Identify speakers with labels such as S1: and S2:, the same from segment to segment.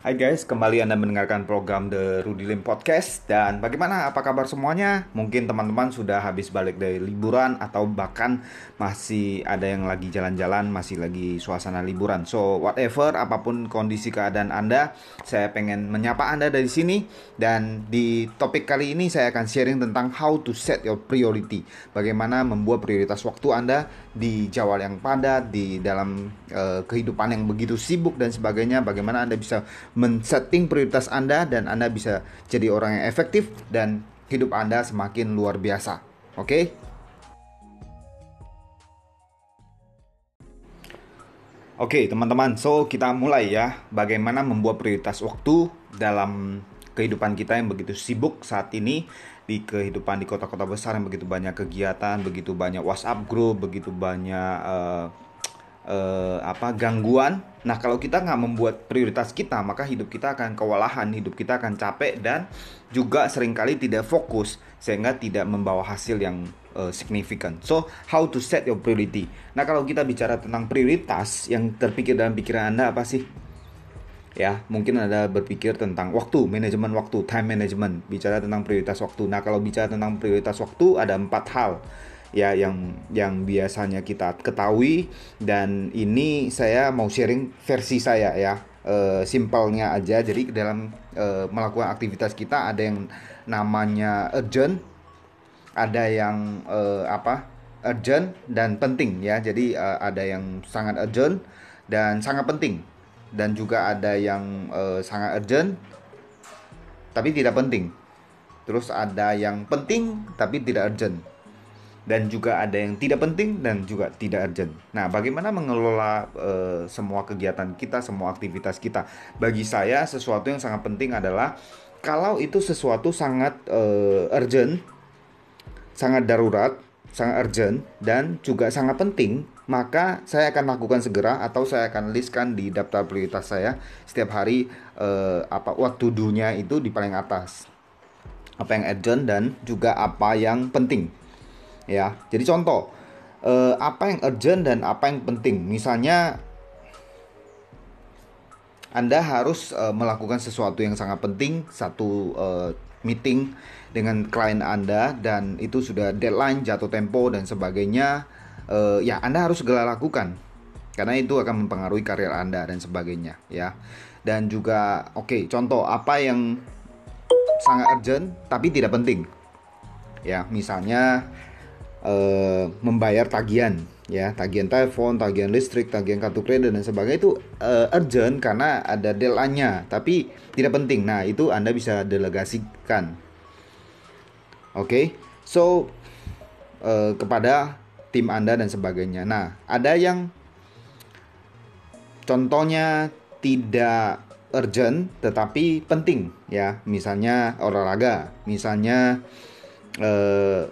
S1: Hai guys, kembali Anda mendengarkan program The Rudy Lim Podcast. Dan bagaimana, apa kabar semuanya? Mungkin teman-teman sudah habis balik dari liburan Atau bahkan masih ada yang lagi jalan-jalan Masih lagi suasana liburan. So, whatever, apa pun kondisi keadaan Anda Saya pengen menyapa Anda dari sini. Dan di topik kali ini saya akan sharing tentang How to set your priority. Bagaimana membuat prioritas waktu Anda Di jawab yang padat Di dalam uh, kehidupan yang begitu sibuk dan sebagainya Bagaimana Anda bisa men-setting prioritas Anda dan Anda bisa jadi orang yang efektif dan hidup Anda semakin luar biasa. Oke? Okay? Oke, okay, teman-teman. So, kita mulai ya. Bagaimana membuat prioritas waktu dalam kehidupan kita yang begitu sibuk saat ini di kehidupan di kota-kota besar yang begitu banyak kegiatan, begitu banyak WhatsApp group, begitu banyak uh, uh, apa gangguan. Nah, kalau kita nggak membuat prioritas kita, maka hidup kita akan kewalahan, hidup kita akan capek dan juga sering kali tidak fokus sehingga tidak membawa hasil yang uh, signifikan. So, how to set your priority? Nah, kalau kita bicara tentang prioritas yang terpikir dalam pikiran Anda apa sih? Ya, mungkin Anda berpikir tentang waktu, manajemen waktu, time management, bicara tentang prioritas waktu. Nah, kalau bicara tentang prioritas waktu ada empat hal ya yang yang biasanya kita ketahui. Dan ini saya mau sharing versi saya ya. E, simpelnya aja. Jadi dalam e, melakukan aktivitas kita ada yang namanya urgent ada yang e, apa urgent dan penting ya. Jadi e, ada yang sangat urgent dan sangat penting dan juga ada yang e, sangat urgent tapi tidak penting terus ada yang penting tapi tidak urgent dan juga ada yang tidak penting dan juga tidak urgent. Nah, bagaimana mengelola uh, semua kegiatan kita, semua aktivitas kita? Bagi saya sesuatu yang sangat penting adalah kalau itu sesuatu sangat uh, urgent, sangat darurat, sangat urgent dan juga sangat penting, maka saya akan lakukan segera atau saya akan listkan di daftar prioritas saya setiap hari uh, apa waktu dunia itu di paling atas. Apa yang urgent dan juga apa yang penting ya. Jadi contoh eh, apa yang urgent dan apa yang penting. Misalnya Anda harus eh, melakukan sesuatu yang sangat penting, satu eh, meeting dengan klien Anda dan itu sudah deadline, jatuh tempo dan sebagainya. Eh, ya Anda harus segera lakukan karena itu akan mempengaruhi karir Anda dan sebagainya ya. Dan juga oke, okay, contoh apa yang sangat urgent tapi tidak penting. Ya, misalnya uh, membayar tagihan ya tagihan telepon, tagihan listrik, tagihan kartu kredit dan sebagainya itu uh, urgent karena ada deadline-nya, tapi tidak penting. Nah, itu Anda bisa delegasikan. Oke. Okay? So uh, kepada tim Anda dan sebagainya. Nah, ada yang contohnya tidak urgent tetapi penting ya, misalnya olahraga, misalnya uh,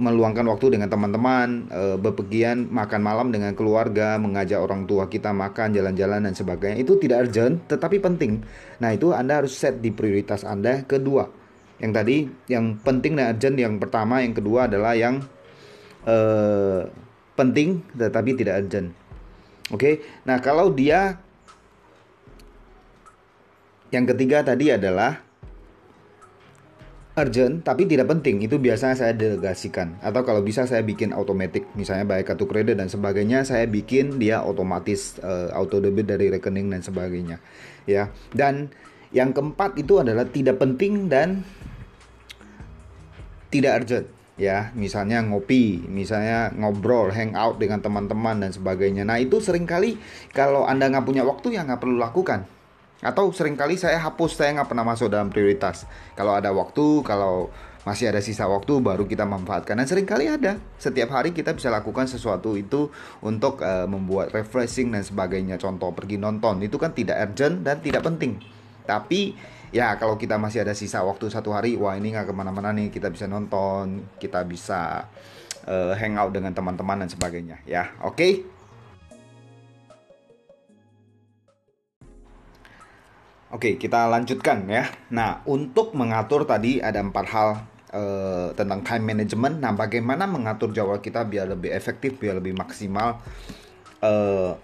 S1: meluangkan waktu dengan teman-teman, e, bepergian makan malam dengan keluarga, mengajak orang tua kita makan, jalan-jalan dan sebagainya. Itu tidak urgent tetapi penting. Nah, itu Anda harus set di prioritas Anda kedua. Yang tadi yang penting dan urgent yang pertama, yang kedua adalah yang e, penting tetapi tidak urgent. Oke. Okay? Nah, kalau dia yang ketiga tadi adalah urgent tapi tidak penting itu biasanya saya delegasikan atau kalau bisa saya bikin otomatis misalnya baik kartu kredit dan sebagainya saya bikin dia otomatis uh, auto debit dari rekening dan sebagainya ya dan yang keempat itu adalah tidak penting dan tidak urgent ya misalnya ngopi misalnya ngobrol hangout dengan teman-teman dan sebagainya. Nah itu sering kali kalau anda nggak punya waktu ya nggak perlu lakukan. Atau sering kali saya hapus, saya nggak pernah masuk dalam prioritas. Kalau ada waktu, kalau masih ada sisa waktu baru kita manfaatkan. Dan sering kali ada. Setiap hari kita bisa lakukan sesuatu itu untuk uh, membuat refreshing dan sebagainya. Contoh pergi nonton. Itu kan tidak urgent dan tidak penting. Tapi ya kalau kita masih ada sisa waktu satu hari wah ini nggak ke mana-mana nih kita bisa nonton kita bisa uh, hangout dengan teman-teman dan sebagainya ya oke okay? Oke, kita lanjutkan ya. Nah, untuk mengatur tadi ada empat hal uh, tentang time management. Nah, bagaimana mengatur jadwal kita biar lebih efektif, biar lebih maksimal. Uh,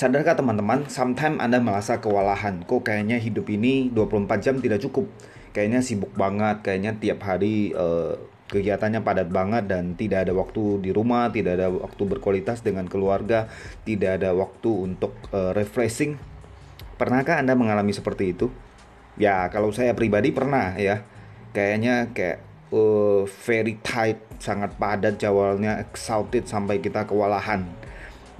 S1: sadarkah teman-teman, sometimes Anda merasa kewalahan. Kok kayaknya hidup ini 24 jam tidak cukup. Kayaknya sibuk banget, kayaknya tiap hari uh, kegiatannya padat banget dan tidak ada waktu di rumah, tidak ada waktu berkualitas dengan keluarga, tidak ada waktu untuk uh, refreshing. Pernahkah Anda mengalami seperti itu? Ya, kalau saya pribadi pernah ya. Kayaknya kayak uh, very tight, sangat padat jawalnya, exhausted sampai kita kewalahan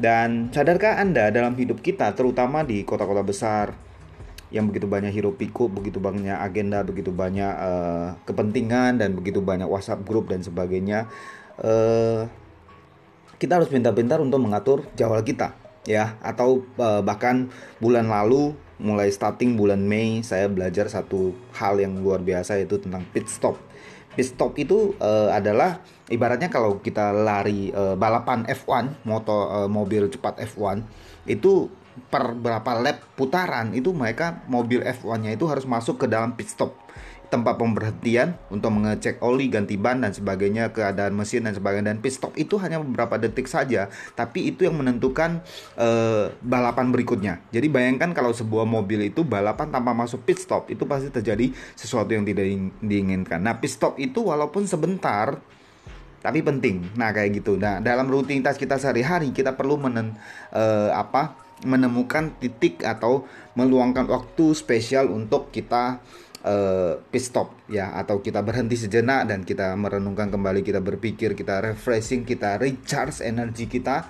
S1: dan sadarkah Anda dalam hidup kita, terutama di kota-kota besar yang begitu banyak hiruk pikuk, begitu banyak agenda, begitu banyak uh, kepentingan dan begitu banyak WhatsApp grup dan sebagainya, uh, kita harus pintar-pintar untuk mengatur jadwal kita, ya. Atau uh, bahkan bulan lalu, mulai starting bulan Mei, saya belajar satu hal yang luar biasa yaitu tentang pit stop pit stop itu uh, adalah ibaratnya kalau kita lari uh, balapan F1 motor uh, mobil cepat F1 itu per berapa lap putaran itu mereka mobil F1-nya itu harus masuk ke dalam pit stop tempat pemberhentian untuk mengecek oli, ganti ban dan sebagainya, keadaan mesin dan sebagainya. Dan pit stop itu hanya beberapa detik saja, tapi itu yang menentukan uh, balapan berikutnya. Jadi bayangkan kalau sebuah mobil itu balapan tanpa masuk pit stop, itu pasti terjadi sesuatu yang tidak diinginkan. Nah, pit stop itu walaupun sebentar tapi penting. Nah, kayak gitu. Nah, dalam rutinitas kita sehari-hari kita perlu menen uh, apa? menemukan titik atau meluangkan waktu spesial untuk kita uh, pit stop ya. Atau kita berhenti sejenak dan kita merenungkan kembali kita berpikir kita refreshing kita recharge energi kita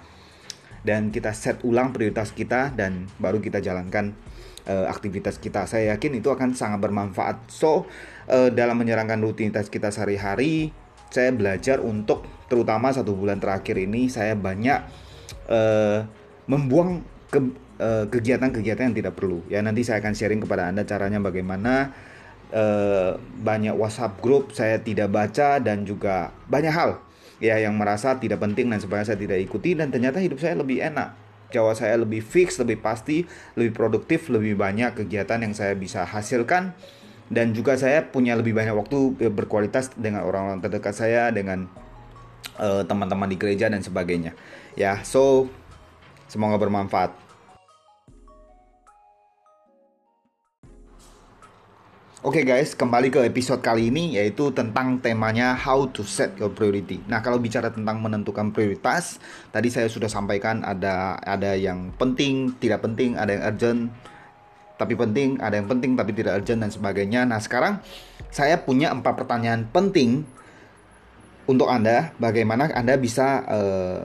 S1: dan kita set ulang prioritas kita dan baru kita jalankan uh, aktivitas kita. Saya yakin itu akan sangat bermanfaat. So uh, dalam menjalankan rutinitas kita sehari-hari saya belajar untuk terutama satu bulan terakhir ini saya banyak uh, membuang ke kegiatan-kegiatan yang tidak perlu. Ya nanti saya akan sharing kepada anda caranya bagaimana uh, banyak WhatsApp grup saya tidak baca dan juga banyak hal ya yang merasa tidak penting dan sebagainya saya tidak ikuti dan ternyata hidup saya lebih enak Jawa saya lebih fix, lebih pasti, lebih produktif, lebih banyak kegiatan yang saya bisa hasilkan dan juga saya punya lebih banyak waktu berkualitas dengan orang-orang terdekat saya dengan eh, teman-teman uh, di gereja dan sebagainya. Ya, so semoga bermanfaat. Oke okay guys, kembali ke episode kali ini yaitu tentang temanya how to set your priority. Nah, kalau bicara tentang menentukan prioritas, tadi saya sudah sampaikan ada ada yang penting, tidak penting, ada yang urgent tapi penting, ada yang penting tapi tidak urgent dan sebagainya. Nah, sekarang saya punya empat pertanyaan penting untuk Anda bagaimana Anda bisa uh,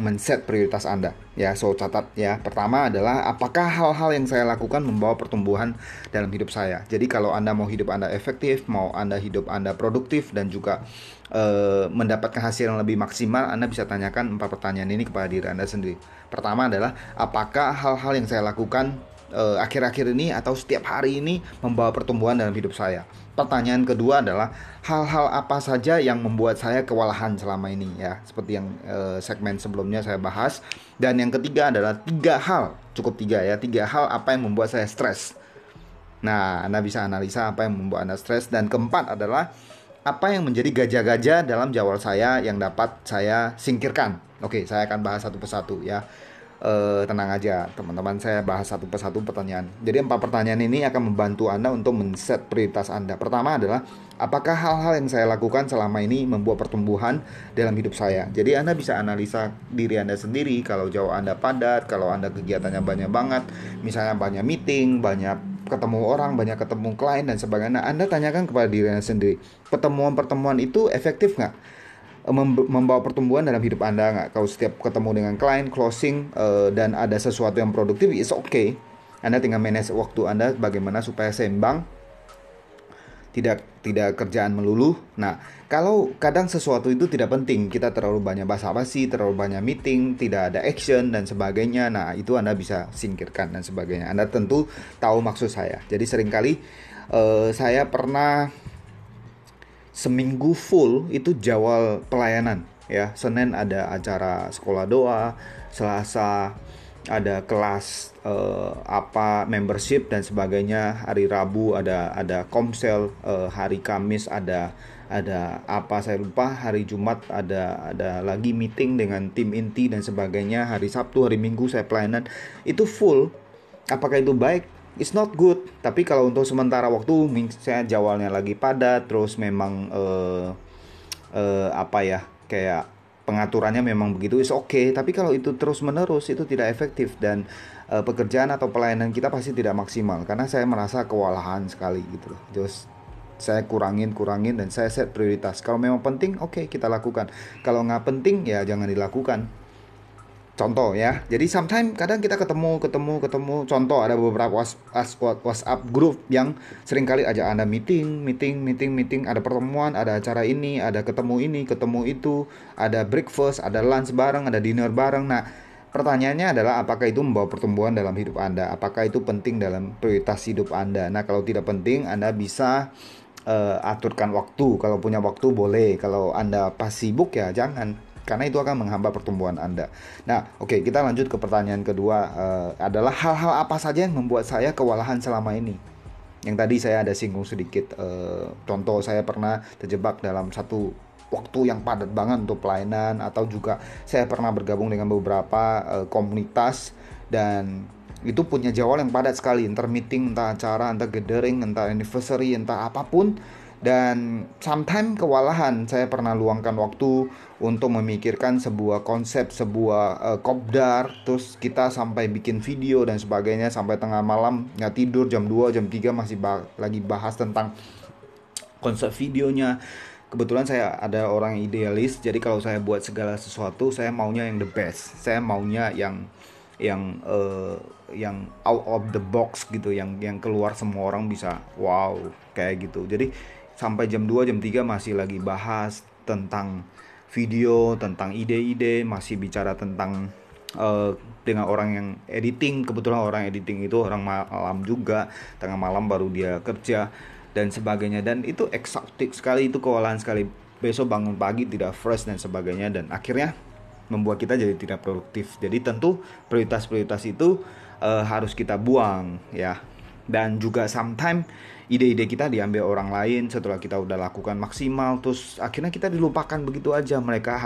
S1: men-set prioritas Anda. Ya, so catat ya. Pertama adalah apakah hal-hal yang saya lakukan membawa pertumbuhan dalam hidup saya. Jadi kalau Anda mau hidup Anda efektif, mau Anda hidup Anda produktif dan juga uh, mendapatkan hasil yang lebih maksimal, Anda bisa tanyakan empat pertanyaan ini kepada diri Anda sendiri. Pertama adalah apakah hal-hal yang saya lakukan eh, akhir-akhir uh, ini atau setiap hari ini membawa pertumbuhan dalam hidup saya. Pertanyaan kedua adalah hal-hal apa saja yang membuat saya kewalahan selama ini ya, seperti yang eh, segmen sebelumnya saya bahas. Dan yang ketiga adalah tiga hal, cukup tiga ya, tiga hal apa yang membuat saya stres. Nah, Anda bisa analisa apa yang membuat Anda stres. Dan keempat adalah apa yang menjadi gajah-gajah dalam jawab saya yang dapat saya singkirkan. Oke, saya akan bahas satu persatu ya uh, tenang aja teman-teman saya bahas satu persatu pertanyaan. Jadi empat pertanyaan ini akan membantu anda untuk men-set prioritas anda. Pertama adalah apakah hal-hal yang saya lakukan selama ini membuat pertumbuhan dalam hidup saya? Jadi anda bisa analisa diri anda sendiri. Kalau jauh anda padat kalau anda kegiatannya banyak banget misalnya banyak meeting banyak ketemu orang banyak ketemu klien dan sebagainya anda tanyakan kepada diri anda sendiri pertemuan-pertemuan itu efektif nggak membawa pertumbuhan dalam hidup Anda nggak? Kalau setiap ketemu dengan klien, closing, uh, dan ada sesuatu yang produktif, it's okay. Anda tinggal manage waktu Anda bagaimana supaya seimbang, tidak tidak kerjaan melulu. Nah, kalau kadang sesuatu itu tidak penting, kita terlalu banyak basa-basi, terlalu banyak meeting, tidak ada action dan sebagainya. Nah, itu Anda bisa singkirkan dan sebagainya. Anda tentu tahu maksud saya. Jadi sering kali uh, saya pernah seminggu full itu jawal pelayanan ya. Senin ada acara sekolah doa Selasa ada kelas uh, apa membership dan sebagainya. Hari Rabu ada ada komsel uh, hari Kamis ada ada apa saya lupa. Hari Jumat ada ada lagi meeting dengan tim inti dan sebagainya. Hari Sabtu hari Minggu saya pelayanan. Itu full. Apakah itu baik it's not good. Tapi kalau untuk sementara waktu saya jawalnya lagi padat terus memang uh, uh, apa ya kayak pengaturannya memang begitu is oke okay. tapi kalau itu terus menerus itu tidak efektif dan uh, pekerjaan atau pelayanan kita pasti tidak maksimal. Karena saya merasa kewalahan sekali gitu loh. Just saya kurangin kurangin dan saya set prioritas. Kalau memang penting oke okay, kita lakukan. Kalau nggak penting ya jangan dilakukan contoh ya jadi sometimes kadang kita ketemu ketemu ketemu contoh ada beberapa WhatsApp grup yang sering kali aja anda meeting meeting meeting meeting ada pertemuan ada acara ini ada ketemu ini ketemu itu ada breakfast ada lunch bareng ada dinner bareng nah Pertanyaannya adalah apakah itu membawa pertumbuhan dalam hidup Anda? Apakah itu penting dalam prioritas hidup Anda? Nah, kalau tidak penting, Anda bisa uh, aturkan waktu. Kalau punya waktu boleh. Kalau Anda pas sibuk ya jangan karena itu akan menghambat pertumbuhan Anda. Nah, oke, okay, kita lanjut ke pertanyaan kedua uh, adalah hal-hal apa saja yang membuat saya kewalahan selama ini. Yang tadi saya ada singgung sedikit uh, contoh saya pernah terjebak dalam satu waktu yang padat banget untuk pelayanan atau juga saya pernah bergabung dengan beberapa uh, komunitas dan itu punya jadwal yang padat sekali entar meeting entah acara entah gathering entah anniversary entah apa pun dan sometimes kewalahan saya pernah luangkan waktu untuk memikirkan sebuah konsep sebuah uh, kopdar. Terus kita sampai bikin video dan sebagainya sampai tengah malam nggak tidur jam 2 jam 3 masih bah lagi bahas tentang konsep videonya. Kebetulan saya ada orang idealis jadi kalau saya buat segala sesuatu saya maunya yang the best. Saya maunya yang yang uh, yang out of the box gitu yang yang keluar semua orang bisa wow kayak gitu. Jadi sampai jam 2 jam 3 masih lagi bahas tentang video tentang ide-ide masih bicara tentang uh, dengan orang yang editing. Kebetulan orang editing itu orang malam juga tengah malam baru dia kerja dan sebagainya. Dan itu eksotik sekali itu kewalahan sekali. Besok bangun pagi tidak fresh dan sebagainya dan akhirnya membuat kita jadi tidak produktif. Jadi tentu prioritas-prioritas itu uh, harus kita buang ya dan juga sometimes ide-ide kita diambil orang lain setelah kita udah lakukan maksimal terus akhirnya kita dilupakan begitu aja mereka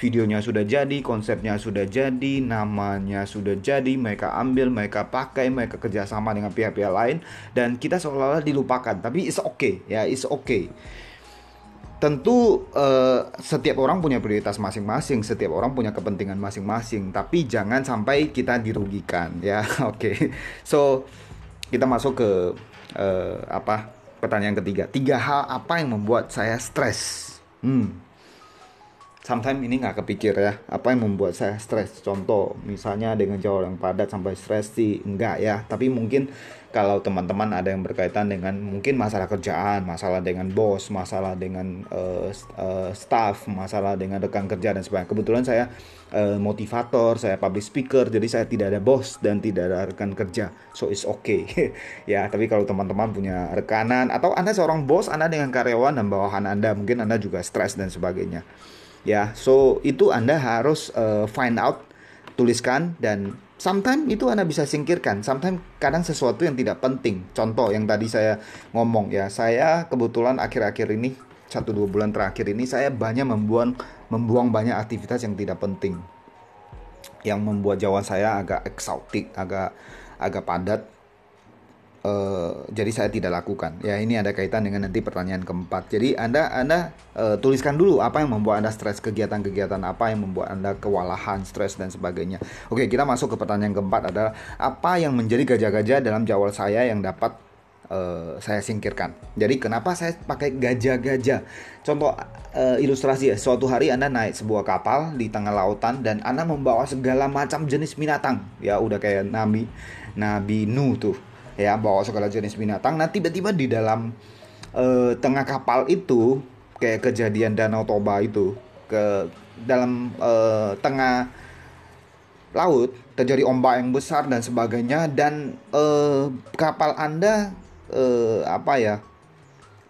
S1: videonya sudah jadi konsepnya sudah jadi namanya sudah jadi mereka ambil mereka pakai mereka kerjasama dengan pihak-pihak lain dan kita seolah-olah dilupakan tapi it's okay ya it's okay tentu uh, setiap orang punya prioritas masing-masing, setiap orang punya kepentingan masing-masing, tapi jangan sampai kita dirugikan ya. Oke. Okay. So kita masuk ke uh, apa? Pertanyaan ketiga. Tiga hal apa yang membuat saya stres? Hmm. Sometimes ini nggak kepikir ya, apa yang membuat saya stres? Contoh, misalnya dengan jauh yang padat sampai stres sih enggak ya, tapi mungkin kalau teman-teman ada yang berkaitan dengan mungkin masalah kerjaan, masalah dengan bos, masalah dengan uh, uh, staff, masalah dengan rekan kerja dan sebagainya. Kebetulan saya uh, motivator, saya public speaker, jadi saya tidak ada bos dan tidak ada rekan kerja, so it's okay. ya, tapi kalau teman-teman punya rekanan atau anda seorang bos, anda dengan karyawan dan bawahan anda, mungkin anda juga stres dan sebagainya. Ya, so itu anda harus uh, find out, tuliskan dan sometimes itu Anda bisa singkirkan, sometimes kadang sesuatu yang tidak penting. Contoh yang tadi saya ngomong ya, saya kebetulan akhir-akhir ini satu dua bulan terakhir ini saya banyak membuang membuang banyak aktivitas yang tidak penting, yang membuat jawaban saya agak eksotik, agak agak padat Uh, jadi saya tidak lakukan. Ya ini ada kaitan dengan nanti pertanyaan keempat. Jadi anda anda uh, tuliskan dulu apa yang membuat anda stres, kegiatan-kegiatan apa yang membuat anda kewalahan, stres dan sebagainya. Oke kita masuk ke pertanyaan keempat adalah apa yang menjadi gajah-gajah dalam jawab saya yang dapat uh, saya singkirkan. Jadi kenapa saya pakai gajah-gajah? Contoh uh, ilustrasi ya. Suatu hari anda naik sebuah kapal di tengah lautan dan anda membawa segala macam jenis binatang. Ya udah kayak Nabi Nabi Nuh tuh ya bawa segala jenis binatang. Nah tiba-tiba di dalam uh, tengah kapal itu kayak kejadian danau Toba itu ke dalam uh, tengah laut terjadi ombak yang besar dan sebagainya. Dan uh, kapal anda uh, apa ya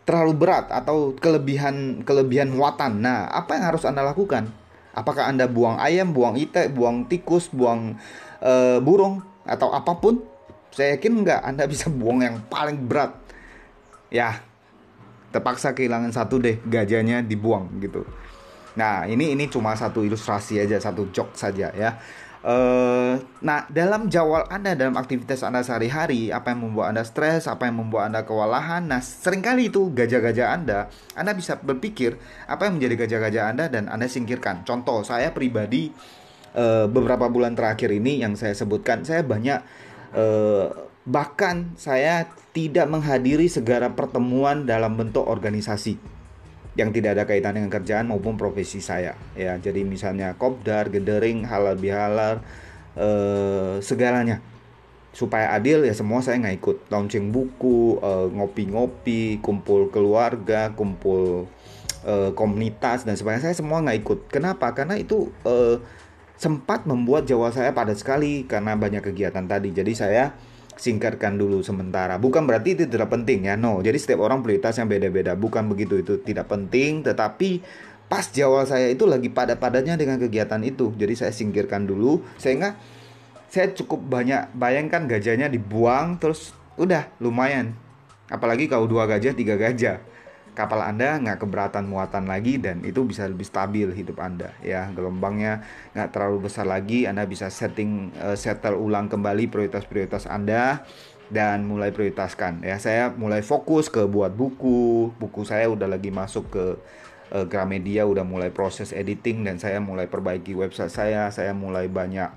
S1: terlalu berat atau kelebihan kelebihan muatan. Nah apa yang harus anda lakukan? Apakah anda buang ayam buang itek buang tikus buang uh, burung atau apa pun saya yakin nggak anda bisa buang yang paling berat ya terpaksa kehilangan satu deh gajahnya dibuang gitu nah ini ini cuma satu ilustrasi aja satu jok saja ya Uh, nah, dalam jawab Anda dalam aktivitas Anda sehari-hari, apa yang membuat Anda stres, apa yang membuat Anda kewalahan. Nah, sering kali itu gajah-gajah Anda, Anda bisa berpikir apa yang menjadi gajah-gajah Anda dan Anda singkirkan. Contoh, saya pribadi uh, beberapa bulan terakhir ini yang saya sebutkan, saya banyak uh, bahkan saya tidak menghadiri segala pertemuan dalam bentuk organisasi yang tidak ada kaitan dengan kerjaan maupun profesi saya. Ya jadi misalnya kopdar gedering halal bihalal eh, segalanya. Supaya adil ya semua saya nggak ikut. Launching buku eh, ngopi-ngopi kumpul keluarga kumpul eh, komunitas dan sebagainya. Saya semua nggak ikut. Kenapa? Karena itu eh, sempat membuat jawa saya padat sekali karena banyak kegiatan tadi jadi saya singkatkan dulu sementara. Bukan berarti itu tidak penting ya, no. Jadi setiap orang prioritas yang beda-beda. Bukan begitu itu tidak penting, tetapi pas Jawa saya itu lagi padat-padatnya dengan kegiatan itu. Jadi saya singkirkan dulu sehingga saya cukup banyak bayangkan gajahnya dibuang terus udah lumayan. Apalagi kalau dua gajah, tiga gajah kapal Anda nggak keberatan muatan lagi dan itu bisa lebih stabil hidup Anda ya. Gelombangnya nggak terlalu besar lagi Anda bisa setting uh, settle ulang kembali prioritas-prioritas Anda dan mulai prioritaskan ya. Saya mulai fokus ke buat buku. Buku saya udah lagi masuk ke uh, Gramedia udah mulai proses editing dan saya mulai perbaiki website saya saya mulai banyak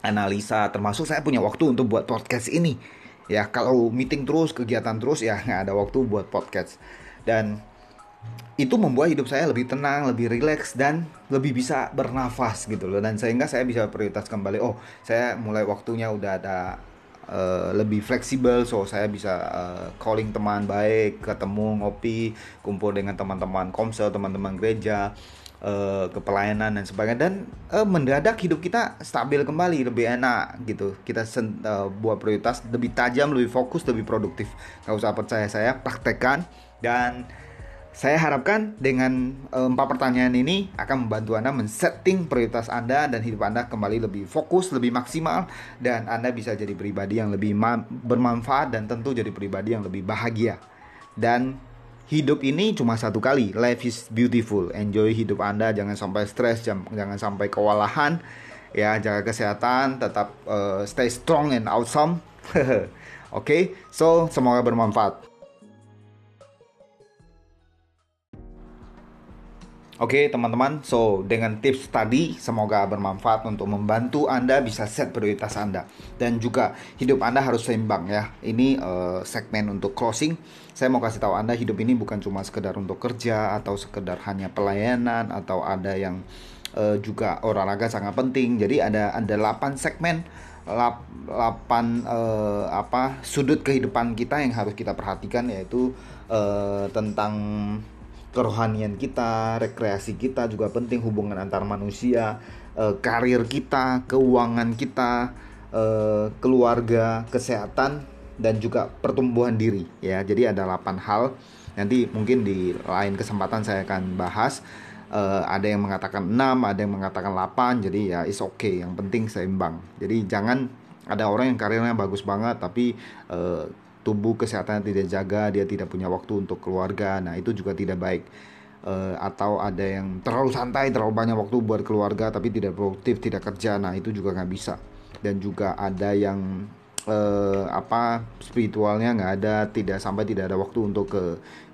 S1: analisa termasuk saya punya waktu untuk buat podcast ini ya. Kalau meeting terus kegiatan terus ya nggak ada waktu buat podcast dan itu membuat hidup saya lebih tenang, lebih rileks dan lebih bisa bernafas gitu loh. Dan sehingga saya bisa prioritas kembali. Oh saya mulai waktunya udah ada uh, lebih fleksibel. So saya bisa uh, calling teman baik ketemu ngopi kumpul dengan teman-teman komsel teman-teman gereja uh, ke pelayanan dan sebagainya. Dan uh, mendadak hidup kita stabil kembali lebih enak gitu. Kita sen, uh, buat prioritas lebih tajam lebih fokus lebih produktif. Nggak usah percaya saya praktekkan. Dan saya harapkan dengan eh, empat pertanyaan ini akan membantu Anda men-setting prioritas Anda dan hidup Anda kembali lebih fokus, lebih maksimal. Dan Anda bisa jadi pribadi yang lebih bermanfaat dan tentu jadi pribadi yang lebih bahagia. Dan hidup ini cuma satu kali. Life is beautiful. Enjoy hidup Anda, jangan sampai stres, jangan sampai kewalahan. Ya, jaga kesehatan, tetap uh, stay strong and awesome. Oke, okay? so semoga bermanfaat. Oke okay, teman-teman, so dengan tips tadi semoga bermanfaat untuk membantu Anda bisa set prioritas Anda dan juga hidup Anda harus seimbang ya. Ini uh, segmen untuk closing. Saya mau kasih tahu Anda hidup ini bukan cuma sekedar untuk kerja atau sekedar hanya pelayanan atau ada yang uh, juga olahraga sangat penting. Jadi ada ada 8 segmen 8 uh, apa sudut kehidupan kita yang harus kita perhatikan yaitu uh, tentang kerohanian kita, rekreasi kita juga penting, hubungan antar manusia, e, karir kita, keuangan kita, e, keluarga, kesehatan dan juga pertumbuhan diri ya. Jadi ada 8 hal. Nanti mungkin di lain kesempatan saya akan bahas e, ada yang mengatakan 6, ada yang mengatakan 8. Jadi ya is okay, yang penting seimbang. Jadi jangan ada orang yang karirnya bagus banget tapi e, tubuh kesehatan tidak jaga, dia tidak punya waktu untuk keluarga. Nah, itu juga tidak baik. Uh, atau ada yang terlalu santai, terlalu banyak waktu buat keluarga tapi tidak produktif, tidak kerja. Nah, itu juga nggak bisa. Dan juga ada yang uh, apa spiritualnya nggak ada tidak sampai tidak ada waktu untuk ke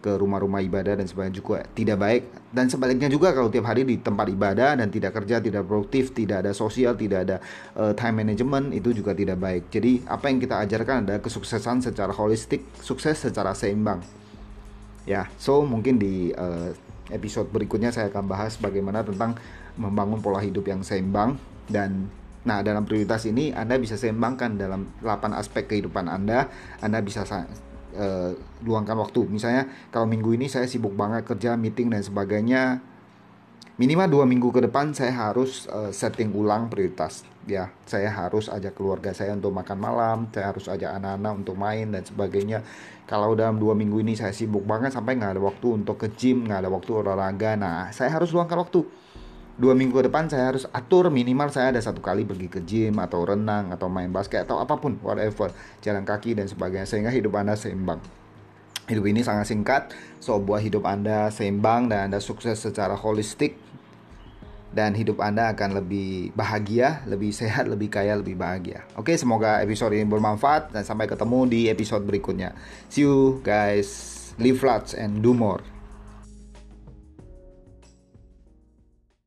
S1: ke rumah-rumah ibadah dan sebagainya juga tidak baik. Dan sebaliknya juga kalau tiap hari di tempat ibadah dan tidak kerja tidak produktif tidak ada sosial tidak ada uh, time management itu juga tidak baik. Jadi apa yang kita ajarkan adalah kesuksesan secara holistik sukses secara seimbang. Ya so mungkin di uh, episode berikutnya saya akan bahas bagaimana tentang membangun pola hidup yang seimbang dan Nah, dalam prioritas ini Anda bisa seimbangkan dalam 8 aspek kehidupan Anda. Anda bisa uh, luangkan waktu. Misalnya kalau minggu ini saya sibuk banget kerja, meeting dan sebagainya. Minimal dua minggu ke depan saya harus uh, setting ulang prioritas. Ya, saya harus ajak keluarga saya untuk makan malam, saya harus ajak anak-anak untuk main dan sebagainya. Kalau dalam dua minggu ini saya sibuk banget sampai nggak ada waktu untuk ke gym, nggak ada waktu olahraga. Nah, saya harus luangkan waktu dua minggu depan saya harus atur minimal saya ada satu kali pergi ke gym atau renang atau main basket atau apa pun whatever jalan kaki dan sebagainya sehingga hidup anda seimbang hidup ini sangat singkat so buat hidup anda seimbang dan anda sukses secara holistik dan hidup Anda akan lebih bahagia, lebih sehat, lebih kaya, lebih bahagia. Oke, semoga episode ini bermanfaat dan sampai ketemu di episode berikutnya. See you guys, live lots and do more.